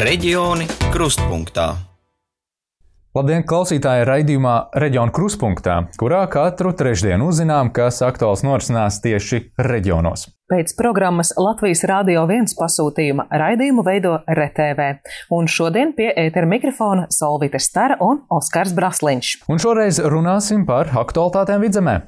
Reģioni krustpunktā. Labdien, klausītāji! Raidījumā Reģiona krustpunktā, kurā katru trešdienu uzzinām, kas aktuāls norisinās tieši reģionos. Pēc programmas Latvijas Rādio 1 pasūtījuma raidījumu veido RTV, un šodien pie ētera mikrofona Solvita Stara un Oskars Brasliņš. Un šoreiz runāsim par aktualitātēm vidzemē.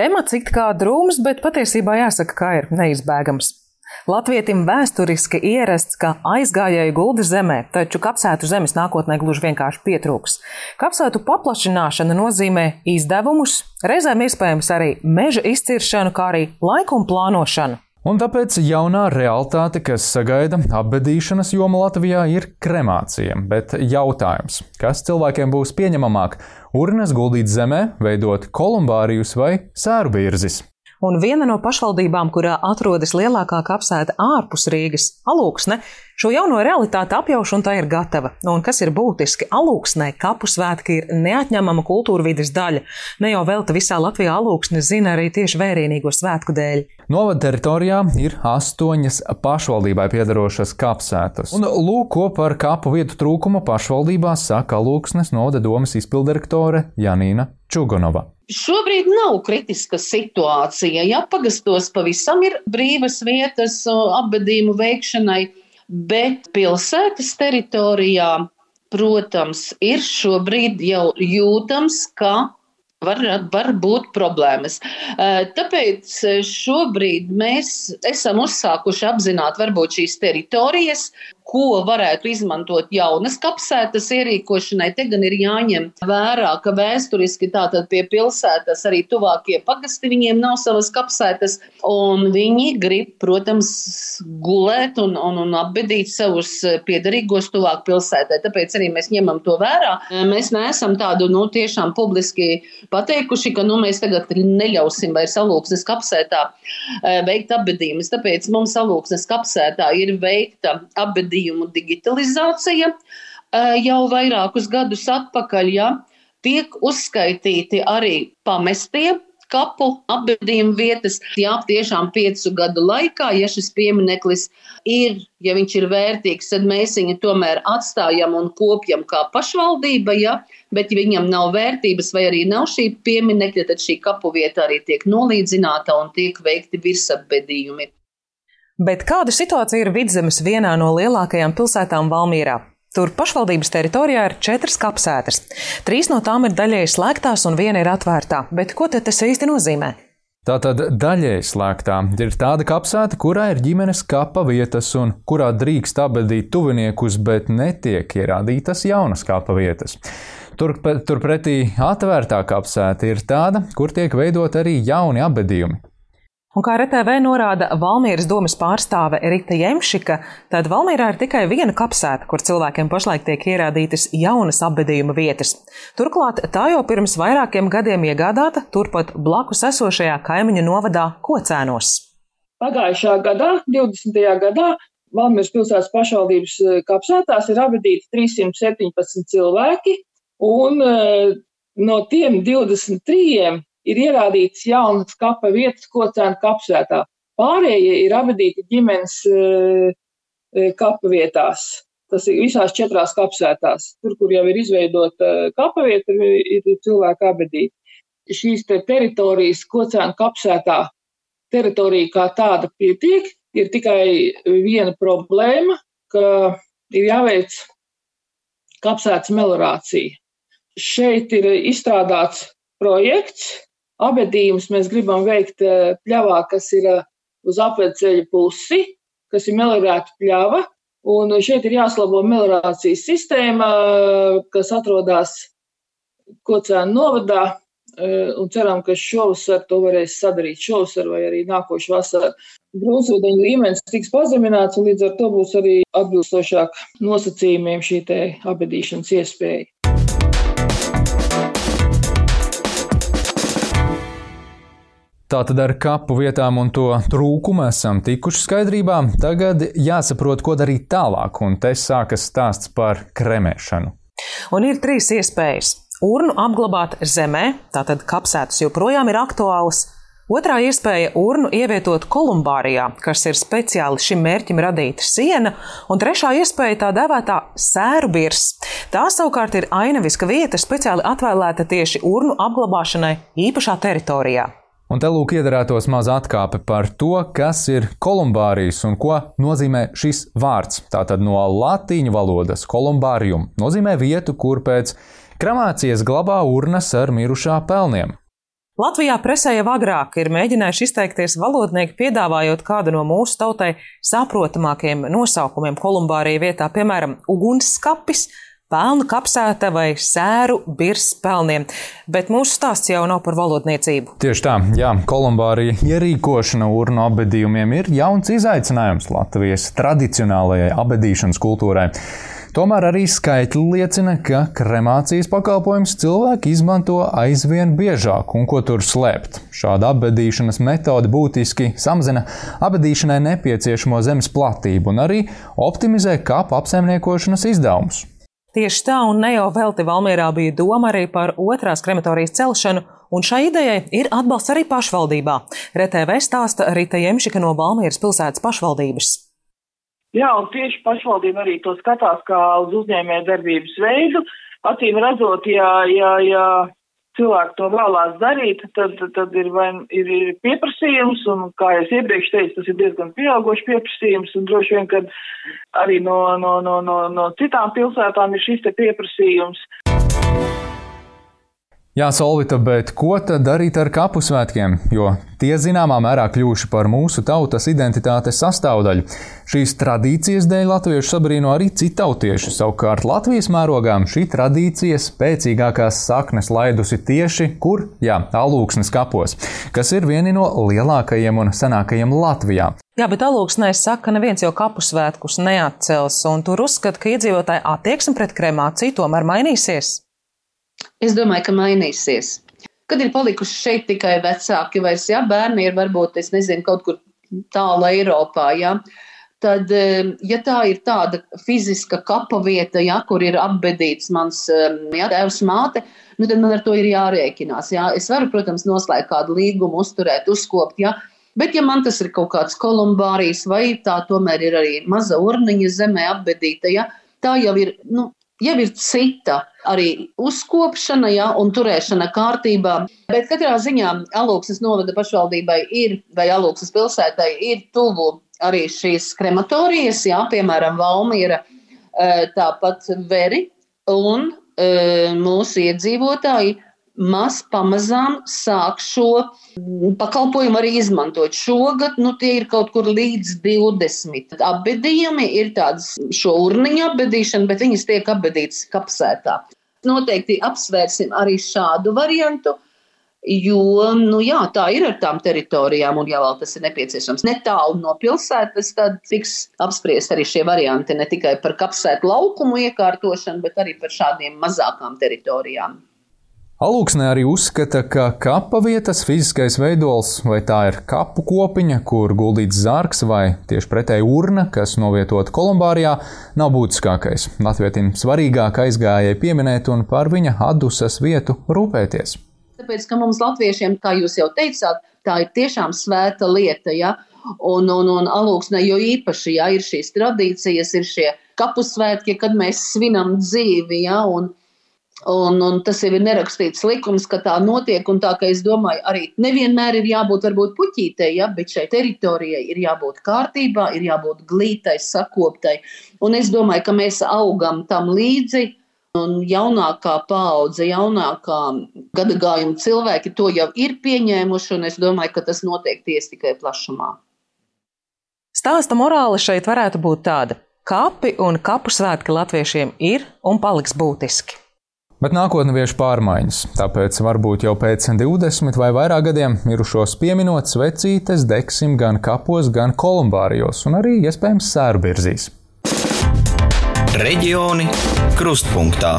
Temats it kā drūms, bet patiesībā jāsaka, ka ir neizbēgams. Latvietim vēsturiski ierasts, ka aizgājēji gulda zemē, taču kapsētu zemes nākotnē gluži vienkārši pietrūks. Kapsētu paplašināšana nozīmē izdevumus, reizēm iespējams arī meža izciršanu, kā arī laikuma plānošanu. Un tāpēc jaunā realitāte, kas sagaida apbedīšanas jomu Latvijā, ir kremācija. Bet jautājums, kas cilvēkiem būs pieņemamāk - urnas guldīt zemē, veidot kolumbārijus vai sēru virzis? Un viena no pašvaldībām, kurā atrodas lielākā kapsēta ārpus Rīgas, Alūksne, šo jauno realitāti apjauš un tā ir gatava. Un kas ir būtiski, Alūksnē kapu svētki ir neatņemama kultūra vidas daļa. Ne jau velta visā Latvijā Alūksne zina arī tieši vērienīgo svētku dēļ. Novada teritorijā ir astoņas pašvaldībai piedarošas kapsētas. Un lūk, ko par kapu vietu trūkumu pašvaldībā saka Alūksnes novada domas izpildirektore Janīna Čugonova. Šobrīd nav kritiska situācija. Ja pagastos pavisam ir brīvas vietas apbedījumu veikšanai, bet pilsētas teritorijā, protams, ir šobrīd jau jūtams, ka var, var būt problēmas. Tāpēc šobrīd mēs esam uzsākuši apzināt varbūt šīs teritorijas, ko varētu izmantot jaunas kapsētas ierīkošanai. Te gan ir jāņem vērā, ka vēsturiski tātad pie pilsētas arī tuvākie pagasti viņiem nav savas kapsētas, un viņi grib, protams, gulēt un, un, un apbedīt savus piedarīgos tuvāk pilsētai. Tāpēc arī mēs ņemam to vērā. Mēs neesam tādu, nu, tiešām publiski pateikuši, ka, nu, mēs tagad neļausim vairs alūksnes kapsētā eh, veikt apbedījumus. Tāpēc mums alūksnes kapsētā ir veikta apbedījuma gadījumu digitalizācija jau vairākus gadus atpakaļ, ja, tiek uzskaitīti arī pamestie kapu apbedījuma vietas. Jā, tiešām piecu gadu laikā, ja šis piemineklis ir, ja viņš ir vērtīgs, tad mēs viņu tomēr atstājam un kopjam kā pašvaldība, ja, bet ja viņam nav vērtības vai arī nav šī pieminekļa, tad šī kapu vieta arī tiek nolīdzināta un tiek veikti virsapbedījumi. Bet kāda situācija ir vidzemes vienā no lielākajām pilsētām Valmīrā? Tur pašvaldības teritorijā ir četras kapsētas. Trīs no tām ir daļēji slēgtās un viena ir atvērtā. Bet ko tas īsti nozīmē? Tātad daļēji slēgtā ir tāda kapsēta, kurā ir ģimenes kapa vietas un kurā drīkst apbedīt tuviniekus, bet netiek ierādītas jaunas kapa vietas. Turpretī atvērtā kapsēta ir tāda, kur tiek veidot arī jauni apbedījumi. Un kā RTV norāda Valmīras domas pārstāve Rita Jemšika, tad Valmīrā ir tikai viena kapsēta, kur cilvēkiem pašlaik tiek ierādītas jaunas apbedījuma vietas. Turklāt tā jau pirms vairākiem gadiem iegādāta turpat blakus esošajā kaimiņu novadā Kocēnos. Pagājušā gadā, 20. gadā, Valmīras pilsētas pašvaldības eh, kapsētās ir apbedīti 317 cilvēki, un eh, no tiem 23 ir ierādīts jaunas kapa vietas kocēna kapsētā. Pārējie ir abadīti ģimenes uh, kapa vietās. Tas ir visās četrās kapsētās. Tur, kur jau ir izveidota kapa vieta, ir, ir cilvēki abadīti. Šīs te teritorijas kocēna kapsētā teritorija kā tāda pietiek, ir tikai viena problēma, ka ir jāveic kapsētas melorācija. Šeit ir izstrādāts projekts, Abedījumus mēs gribam veikt eh, pļavā, kas ir eh, uz apveceļa pusi, kas ir melorēta pļava. Un šeit ir jāslabo melorācijas sistēma, kas atrodas Kocēna novadā. Eh, un ceram, ka šovasar to varēs sadarīt šovasar vai arī nākošu vasaru. Gruntsūdeņu līmenis tiks pazemināts, un līdz ar to būs arī atbilstošāk nosacījumiem šī abedīšanas iespēja. Tātad ar kapu vietām un to trūkumu esam tikuši skaidrībā. Tagad jāsaprot, ko darīt tālāk, un te sākas stāsts par kremēšanu. Un ir trīs iespējas. Urnu apglabāt zemē, tātad kapsētas joprojām ir aktuālas. Otrā iespēja - urnu ievietot kolumbārijā, kas ir speciāli šim mērķim radīta siena, un trešā iespēja - tā dēvētā sēru birs. Tā savukārt ir ainaviska vieta, speciāli atvēlēta tieši urnu apglabāšanai īpašā teritorijā. Un te lūk, iedarētos maza atkāpe par to, kas ir kolumbārijas un ko nozīmē šis vārds. Tātad no latīņu valodas kolumbārium nozīmē vietu, kur pēc kremācijas glabā urnas ar mirušā pelniem. Latvijā presē jau agrāk ir mēģinājuši izteikties valodnieki, piedāvājot kādu no mūsu tautai saprotamākajiem nosaukumiem kolumbārija vietā, piemēram, ugunskapis, pelnu kapsēta vai sēru birs pelniem. Bet mūsu stāsts jau nav par valodniecību. Tieši tā, jā, kolumbārija ierīkošana urnu abedījumiem ir jauns izaicinājums Latvijas tradicionālajai abedīšanas kultūrai. Tomēr arī skaitļi liecina, ka kremācijas pakalpojums cilvēki izmanto aizvien biežāk, un ko tur slēpt. Šāda apbedīšanas metode būtiski samazina apbedīšanai nepieciešamo zemes platību un arī optimizē kapu apsaimniekošanas izdevumus. Tieši tā, un ne jau velti Valmierā bija doma arī par otrās krematorijas celšanu, un šai idejai ir atbalsts arī pašvaldībā. RTV stāsta Rita Jemšika no Valmieras pilsētas pašvaldības. Jā, un tieši pašvaldība arī to skatās kā uz uzņēmē darbības veidu. Acīm redzot, ja, ja, ja cilvēki to vēlās darīt, tad, tad ir, vai, ir, ir pieprasījums, un, kā jau iepriekš teicu, tas ir diezgan pieaugošs pieprasījums, un droši vien, ka arī no, no, no, no, no citām pilsētām ir šis te pieprasījums. Jā, Solvita, bet ko tad darīt ar kapu svētkiem? Jo tie zināmā mērā kļuvuši par mūsu tautas identitātes sastāvdaļu. Šīs tradīcijas dēļ latviešu sabrīno arī citautieši. Savukārt Latvijas mērogā šī tradīcija spēcīgākās saknes laidusi tieši kur? Jā, alūksnes kapos, kas ir vieni no lielākajiem un senākajiem Latvijā. Jā, bet alūksnēs saka, ka neviens jau kapu svētkus neatcels, un tur uzskata, ka iedzīvotāji attieksme pret kremāciju tomēr mainīsies. Es domāju, ka mainīsies. Kad ir palikuši šeit tikai vecāki, vai ja, bērni ir varbūt, nezinu, kaut kur tālu Eiropā, ja, tad, eh, ja tā ir tāda fiziska kapa vieta, ja, kur ir apbedīts mans ja, tēvs māte, nu, tad man ar to ir jārēķinās. Ja. Es varu, protams, noslēgt kādu līgumu, uzturēt, uzkopt, ja, Bet, ja man tas ir kaut kāds kolumbārijas, vai tā tomēr ir arī maza urniņa zemē apbedīta, ja, tā jau ir nu, jau ir cita arī uzkopšana ja, un turēšana kārtībā. Bet katrā ziņā Alūksnes novada pašvaldībai ir, vai Alūksnes pilsētai ir tuvu arī šīs krematorijas, jā, piemēram, Valmiera, e, tāpat Veri un e, mūsu iedzīvotāji maz pamazām sāk šo pakalpojumu arī izmantot. Šogad nu, tie ir kaut kur līdz 20. Apbedījumi ir tādas šo urniņu apbedīšana, bet viņas tiek apbedītas kapsētā. Noteikti apsvērsim arī šādu variantu. Jo nu, jā, tā ir ar tām teritorijām, un, ja vēl tas ir nepieciešams netālu no pilsētas, tad tiks apspriest arī šie varianti ne tikai par kapsētu laukumu iekārtošanu, bet arī par šādiem mazākām teritorijām. Alūksne arī uzskata, ka kapa vietas fiziskais veidols, vai tā ir kapu kopiņa, kur guldīts zārks, vai tieši pretēji urna, kas novietota kolumbārijā, nav būtiskākais. Latvietim svarīgāk aizgājēji pieminēt un par viņa atdusas vietu rūpēties. Tāpēc, ka mums latviešiem, kā jūs jau teicāt, tā ir tiešām svēta lieta, ja? un, un, un alūksne jo īpaši, ja ir šīs tradīcijas, ir šie kapu svētki, kad mēs svinam dzīvi, ja? un, Un, un tas jau ir nerakstīts likums, ka tā notiek. Tā kā es domāju, arī nevienmēr ir jābūt varbūt puķītei, ja, bet šai teritorijai ir jābūt kārtībā, ir jābūt glītai, sakoptai. Un es domāju, ka mēs augam tam līdzi. Un jaunākā paudze, jaunākā gada gājuma cilvēki to jau ir pieņēmuši, un es domāju, ka tas notiek tiesa tikai plašumā. Stāsta morāli šeit varētu būt tāda: kapi un kapu svētki latviešiem ir un paliks būtiski. Bet nākotnē vieš pārmaiņas, tāpēc varbūt jau pēc 20 vai vairāk gadiem mirušos pieminot svecītes degsim gan kapos, gan kolumbārijos un arī iespējams sērbirzīs. Reģioni krustpunktā.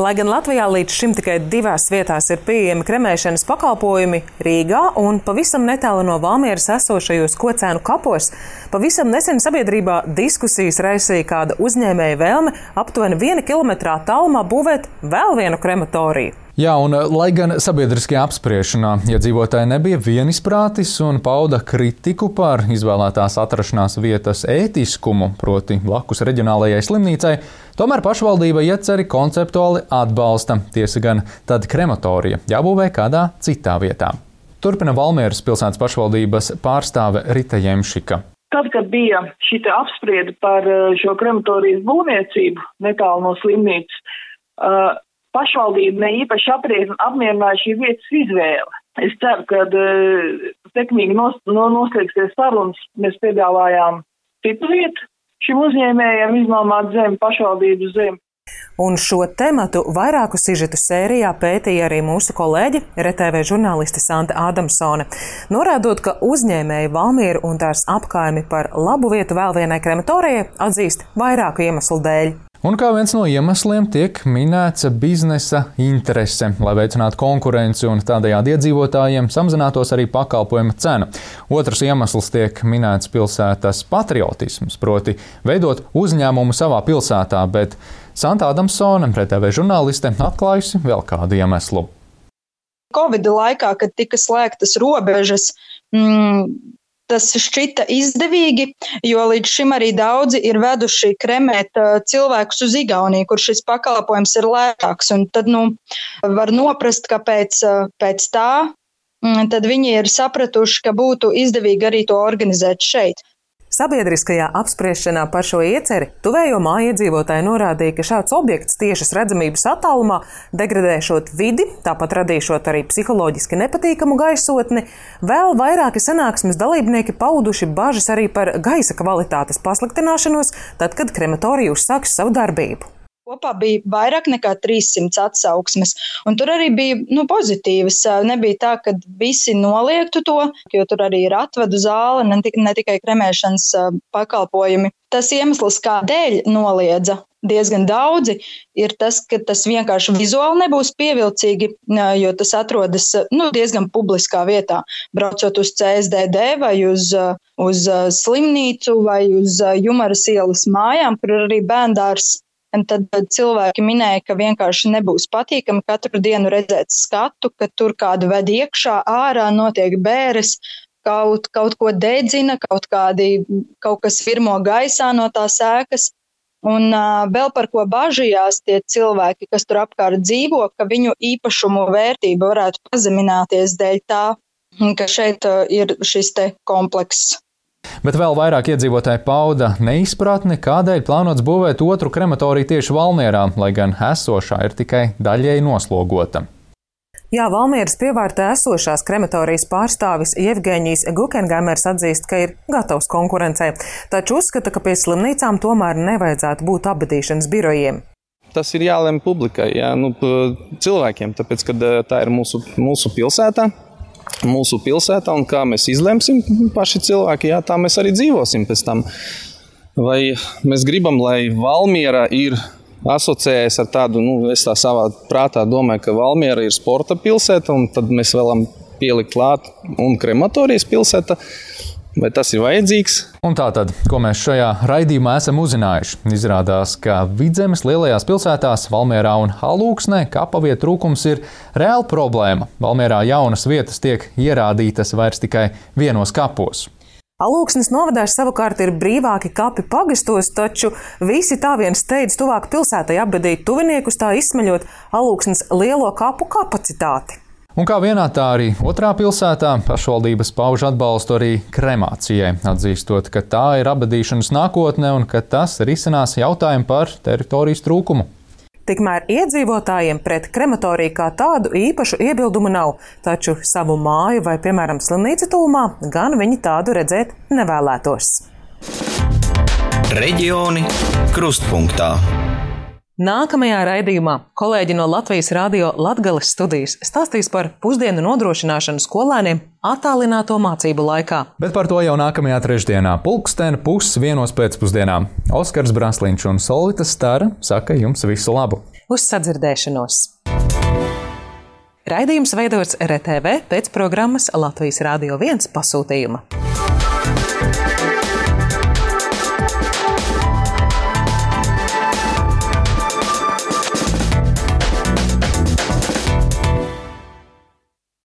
Lai gan Latvijā līdz šim tikai divās vietās ir pieejami kremēšanas pakalpojumi - Rīgā un pavisam netālu no Valmieras esošajos kocēnu kapos, Pavisam nesen sabiedrībā diskusijas raisīja kāda uzņēmēja vēlme aptuveni viena kilometrā tālumā būvēt vēl vienu krematoriju. Jā, un eh, lai gan sabiedriskajā apspriešanā iedzīvotāji nebija vienisprātis un pauda kritiku par izvēlētās atrašanās vietas ētiskumu, proti blakus reģionālajai slimnīcai, tomēr pašvaldība ieceri konceptuāli atbalsta. Tiesa gan tad krematorija jābūvē kādā citā vietā. Turpina Valmieras pilsētas pašvaldības pārstāve Rita Jemšika. Tad, kad bija šī apspriede par eh, šo krematorijas būvniecību netālu no slimnīcas, uh, pašvaldība ne īpaši apmierināja šī vietas izvēle. Es ceru, ka uh, sekmīgi nos, no, noslēgsies sarunas. Mēs piedāvājām citu vietu šim uzņēmējiem iznomāt zemi, pašvaldības zemi. Un šo tematu vairāku sižetu sērijā pētīja arī mūsu kolēģi, RTV žurnāliste Santa Adamsone, norādot, ka uzņēmēji Valmieru un tās apkaimi par labu vietu vēl vienai krematorijai atzīst vairāku iemeslu dēļ. Un kā viens no iemesliem tiek minēts biznesa interese, lai veicinātu konkurenci un tādējādi iedzīvotājiem samazinātos arī pakalpojuma cena. Otrs iemesls tiek minēts pilsētas patriotisms, proti veidot uzņēmumu savā pilsētā, bet Santa Adamsone, RTV žurnāliste, atklājusi vēl kādu iemeslu. Covid laikā, kad tika slēgtas robežas, mm, tas šķita izdevīgi, jo līdz šim arī daudzi ir veduši kremēt cilvēkus uz Igauniju, kur šis pakalpojums ir lētāks. Un tad nu, var noprast, ka pēc, pēc tā tad viņi ir sapratuši, ka būtu izdevīgi arī to organizēt šeit. Sabiedriskajā apspriešanā par šo ieceri tuvējo māju iedzīvotāji norādīja, ka šāds objekts tiešas redzamības attālumā, degradēšot vidi, tāpat radīšot arī psiholoģiski nepatīkamu gaisotni, vēl vairāki sanāksmes dalībnieki pauduši bažas arī par gaisa kvalitātes pasliktināšanos, tad, kad krematorija uzsāks savu darbību. Kopā bija vairāk nekā 300 atsauksmes, un tur arī bija nu, pozitīvas. Nebija tā, ka visi noliegtu to, jo tur arī ir atvadu zāle, ne, ne tikai kremēšanas pakalpojumi. Tas iemesls, kādēļ noliedza diezgan daudzi, ir tas, ka tas vienkārši vizuāli nebūs pievilcīgi, jo tas atrodas nu, diezgan publiskā vietā. Braucot uz CSDD vai uz, uz slimnīcu vai uz Jumaras ielas mājām, kur ir arī bērndārs Un tad cilvēki minēja, ka vienkārši nebūs patīkami katru dienu redzēt skatu, ka tur kādu ved iekšā, ārā notiek bēres, kaut, kaut ko dedzina, kaut, kādi, kaut kas virmo gaisā no tās ēkas. Un uh, vēl par ko bažījās tie cilvēki, kas tur apkārt dzīvo, ka viņu īpašumu vērtība varētu pazemināties dēļ tā, ka šeit uh, ir šis komplekss. Bet vēl vairāk iedzīvotāji pauda neizpratni, kādēļ plānots būvēt otru krematoriju tieši Valmierā, lai gan esošā ir tikai daļēji noslogota. Jā, Valmieras pievārtē esošās krematorijas pārstāvis Jevgeņijs Gukengaimers atzīst, ka ir gatavs konkurencei, taču uzskata, ka pie slimnīcām tomēr nevajadzētu būt apbedīšanas birojiem. Tas ir jālem publikai, jā, nu, cilvēkiem, tāpēc, ka tā ir mūsu, mūsu pilsētā mūsu pilsētā, un kā mēs izlemsim paši cilvēki, jā, tā mēs arī dzīvosim pēc tam. Vai mēs gribam, lai Valmiera ir asociējas ar tādu, nu, es tā savā prātā domāju, ka Valmiera ir sporta pilsēta, un tad mēs vēlamies pielikt klāt un krematorijas pilsēta. Vai tas ir vajadzīgs? Un tā tad, ko mēs šajā raidījumā esam uzzinājuši? Izrādās, ka vidzemes lielajās pilsētās, Valmjerā un Halūksnē, kapavietu trūkums ir reāla problēma. Valmjerā jaunas vietas tiek ierādītas vairs tikai vienos kapos. Alūksnes novadāši savukārt ir brīvāki kapi pagastos, taču visi tā vien steidz tuvāk pilsētai apbedīt tuviniekus, tā izsmeļot alūksnes lielo kapu kapacitāti. Un kā vienā, tā arī otrā pilsētā pašvaldības pauž atbalstu arī kremācijai, atzīstot, ka tā ir abadīšanas nākotne un ka tas risinās jautājumu par teritorijas trūkumu. Tikmēr iedzīvotājiem pret krematoriju kā tādu īpašu iebildumu nav, taču savu māju vai, piemēram, slimnīcu tūmā gan viņi tādu redzēt nevēlētos. Reģioni krustpunktā. Nākamajā raidījumā kolēģi no Latvijas Rādio Latvijas studijas stāstīs par pusdienu nodrošināšanu skolēniem attālināto mācību laikā. Bet par to jau nākamajā trešdienā, pulksten pusdienos pēcpusdienā. Oskars Brasliņš un Solita Stara saka jums visu labu! Uz sadzirdēšanos! Raidījums veidots RTV pēc programmas Latvijas Rādio 1 pasūtījuma.